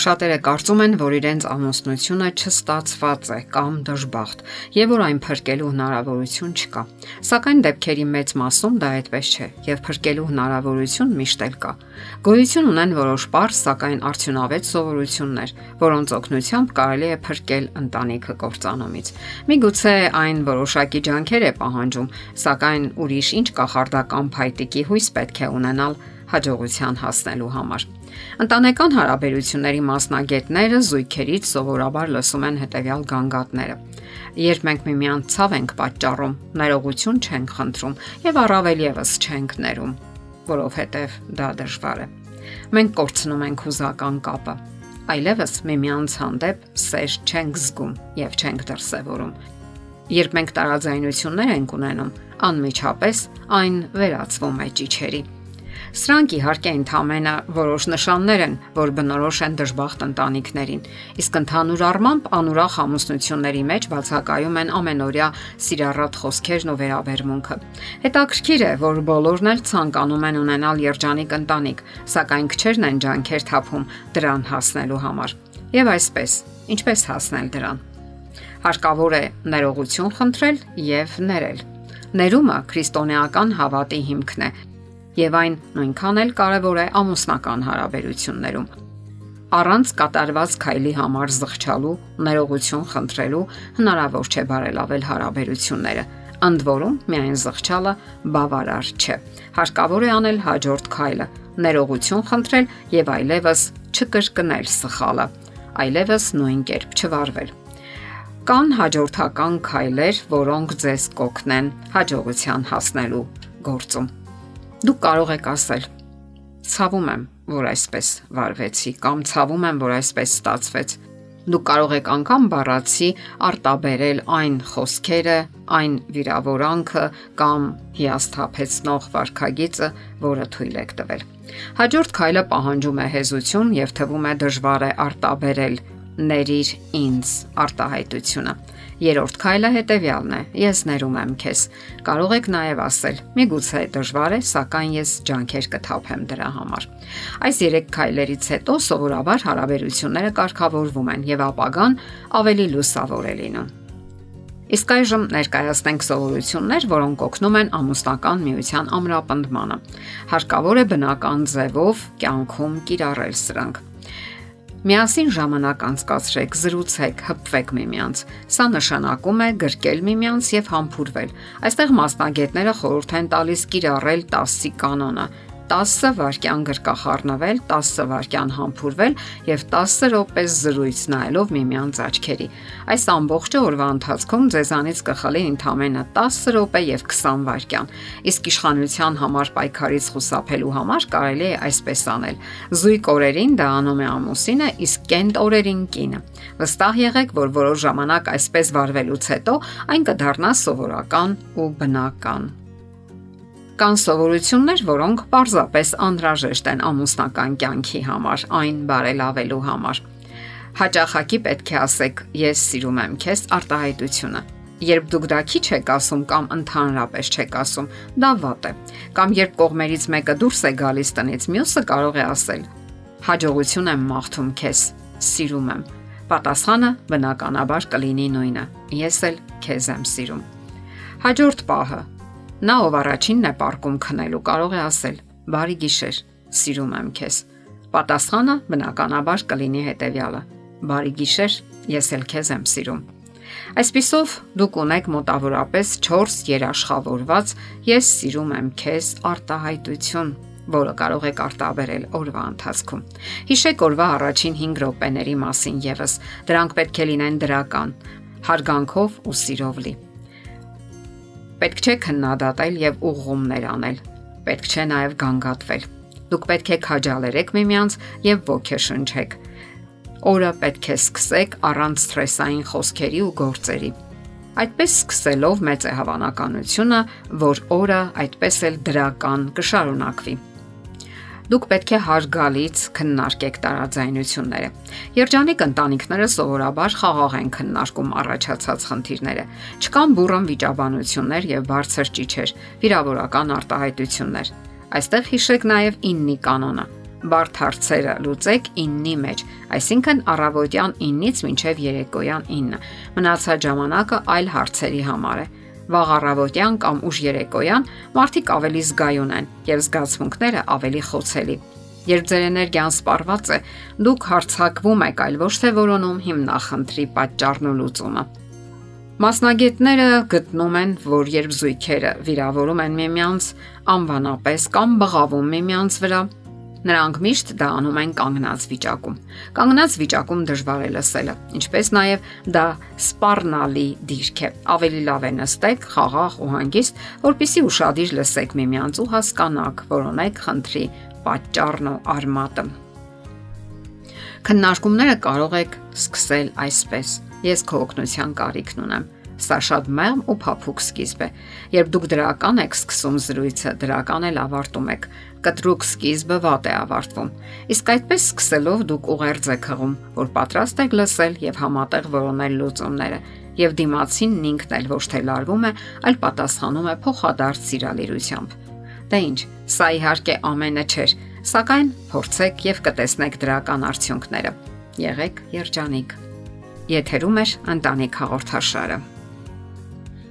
Շատերը կարծում են, որ իրենց ամուսնությունը չստացված է կամ դժբախտ, եւ որ այն փրկելու հնարավորություն չկա։ Սակայն դեպքերի մեծ մասում դա այդպես չէ, եւ փրկելու հնարավորություն միշտ էլ կա։ Գոյություն ունեն որոշ པարզ, սակայն արդյունավետ սովորություններ, որոնց օգնությամբ կարելի է փրկել ընտանիքը կործանումից։ Միգուցե այն որոշակի ջանքեր է պահանջում, սակայն ուրիշ ինչ կախարդական փայտիկի հույս պետք է ունենալ հաջողության հասնելու համար։ Ընտանեկան հարաբերությունների մասնագետները զույգերից սովորաբար լսում են հետևյալ գանգատները. Երբ մենք միմյանց ցավ ենք պատճառում, ներողություն չենք խնդրում եւ առավել եւս չենք ներում, որովհետեւ դա դժվար է։ Մենք կորցնում ենք հուզական կապը, այլևս միմյանց հանդեպ սեր չենք զգում եւ չենք դրսևորում։ Երբ մենք տարաձայնություններ ենք ունենում, անմիջապես այն վերածվում է ճիչերի Սրանք իհարկե ընդհանրապես որոշ նշաններ են, որ բնորոշ են դժբախտ ընտանիքներին։ Իսկ ընդհանուր առմամբ անուրախ ամուսնությունների մեջ բացակայում են ամենօրյա սիրառատ խոսքերն ու վերաբերմունքը։ Հետաքրքիր է, որ բոլորն էլ ցանկանում են ունենալ երջանիկ ընտանիք, սակայն քչերն են ջանքեր թափում դրան հասնելու համար։ Եվ այսպես, ինչպես հասնել դրան։ Հարկավոր է ներողություն խնդրել եւ ներել։ Ներումը քրիստոնեական հավատի հիմքն է եւ այն նույնքան էլ կարեւոր է ամուսնական հարաբերություններում։ Առանց կատարված քայլի համար զղջալու, ներողություն խնդրելու հնարավոր չէ բարելավել հարաբերությունները։ Ընդ որում, միայն զղջալը բավարար չէ։ Հարկավոր է անել հաջորդ քայլը՝ ներողություն խնդրել եւ այլևս չկրկնել սխալը, այլևս նույն կերպ չվարվել կան հաջորդական քայլեր, որոնք ձեզ կօգնեն հաջողության հասնելու գործում։ Դուք կարող եք ասել. Ցավում եմ, որ այսպես վարվեցի կամ ցավում եմ, որ այսպես ստացվեց։ Դուք կարող եք անգամ բառացի արտաբերել այն խոսքերը, այն վիրավորանքը կամ հիասթափեցնող վարքագիծը, որը թույլ եք տվել։ Հաջորդ քայլը պահանջում է հեզություն եւ թվում է դժվար է արտաբերել ներիր ինձ արտահայտությունը։ Երորդ քայլը հետեւյալն է. ես ներում եմ քեզ։ Կարող եք նաև ասել. միգուցե դժվար է, սակայն ես ջանքեր կթափեմ դրա համար։ Այս 3 քայլերից հետո սովորաբար հարաբերությունները կարգավորվում են եւ ապագան ավելի լուսավոր է լինում։ Իսկ այժմ ներկայացնենք սովորություններ, որոնք օգնում են ամուսնական միության ամրապնդմանը։ Հարկավոր է բնական ձևով կյանքում կիրառել սրանք։ Միասին ժամանակ անցկացրեք, զրուցեք, հպվեք միմյանց։ Սա նշանակում է գրկել միմյանց եւ համբուրվել։ Այստեղ մասնագետները խորհուրդ են տալիս կիրառել 10-ի կանոնը, 10 վայրկյան գրկախառնվել, 10 վայրկյան համբուրվել եւ 10 րոպե զրույց նայելով միմյանց աչքերի։ Այս ամբողջը օրվա ընթացքում ձեզանից կխլի ընդամենը 10 րոպե եւ 20 վայրկյան։ Իսկ իշխանության համար պայքարից խուսափելու համար կարելի է այսպես անել։ Զույգ օրերին դա անում է ամուսինը, իսկ կենտ օրերին կինը։ Վստահ եղեք, որ որոշ ժամանակ այսպես վարվելուց հետո այն կդառնա սովորական ու բնական։ Կան սովորություններ, որոնք պարզապես անհրաժեշտ են ամուսնական կյանքի համար, այն բարելավելու համար։ Հաճախակի պետք է ասեք՝ ես սիրում եմ քեզ արտահայտությունը։ Երբ դուք դա քիչ եք ասում կամ ընդհանրապես չեք ասում, դա վատ է։ Կամ երբ կողմերից մեկը դուրս է գալիս տնից, մյուսը կարող է ասել. Հաջողություն եմ մաղթում քեզ, սիրում եմ։ Պատասխանը բնականաբար կլինի նույնը։ Ես էլ քեզ եմ սիրում։ Հաջորդ պահը Նա ով առաջինն է պարկում քնելու կարող է ասել. «Բարի գիշեր, սիրում եմ քեզ»։ Պատասխանը բնականաբար կլինի հետեւյալը. «Բարի գիշեր, ես էլ քեզ եմ սիրում»։ Այսպիսով դուք ունեք մոտավորապես 4 երաշխավորված ես սիրում եմ քեզ արտահայտություն, որը կարող եք արտաբերել օրվա ընթացքում։ Հիշեք օրվա առաջին 5 րոպեների մասին եւս։ Դրանք պետք է լինեն դրական, հարգանքով ու սիրով լի։ Պետք չէ քննադատել եւ ուղղումներ անել։ Պետք չէ նաեւ գանգատվել։ Դուք պետք է քաջալերեք միմյանց եւ ոգեշնչեք։ Օրը պետք է սկսեք առանց սթրեսային խոսքերի ու գործերի։ Այդպես սկսելով մեծ է հավանականությունը, որ օրը այդպես էլ դրական կշարունակվի դուք պետք է հարգալից քննարկեք տարաձայնությունները։ Երջանիկ ընտանիքները սովորաբար խաղաղ են քննարկում առաջացած խնդիրները։ Չկան բուրըն վիճաբանություններ եւ բարձր ճիչեր, վիրավորական արտահայտություններ։ Այստեղ հիշեք նաեւ 9-ի կանոնը։ Բարդ հարցերը լուծեք 9-ի մեջ, այսինքն առավոտյան 9-ից մինչև երեկոյան 9։ Մնացած ժամանակը այլ հարցերի համար է վաղ առավոտյան կամ ուշ երեկոյան մարդիկ ավելի զգայուն են եւ զգացմունքները ավելի խոցելի։ Երբ ձեր էներգիան սպառված է, դուք հարցակվում եք, այլ ոչ թե որոնում հիմնախնդրի պատճառն ու լուծումը։ Մասնագետները գտնում են, որ երբ զույգերը վիրավորում են միմյանց անվանապես կամ բղավում միմյանց վրա, Նրանք միշտ դա անում են կանգնած վիճակում։ Կանգնած վիճակում դժվար է լսելը, ինչպես նաև դա սպառնալի դիրք է։ Ավելի լավ է նստեք, խաղաղ ու հանգիստ, որpիսի ուրشادիր լսեք միմյանց ու հասկանաք, որոնեք խնդրի պատճառն ու արմատը։ Քննարկումները կարող եք սկսել այսպես. Ես քո օգնության կարիքն ունեմ Սա շատ մեղմ ու փափուկ սկիզբ է։ Երբ դուք դրական եք սկսում զրույցը, դրական էլ ավարտում եք։ Կտրուկ սկիզբը վատ է ավարտվում։ Իսկ այդպես սկսելով դուք ուղերձ եք հղում, որ պատրաստ եք լսել եւ համատեղ որոնել լուծումները եւ դիմացին ինքն էլ ոչ թե լարվում է, այլ պատասխանում է փոխադարձ սիրալիրությամբ։ Դե ինչ, սա իհարկե ամենը չէր, սակայն փորձեք եւ կտեսնեք դրական արդյունքները։ Եղեք երջանիկ։ Եթերում է ընտանիք հաղորդաշարը։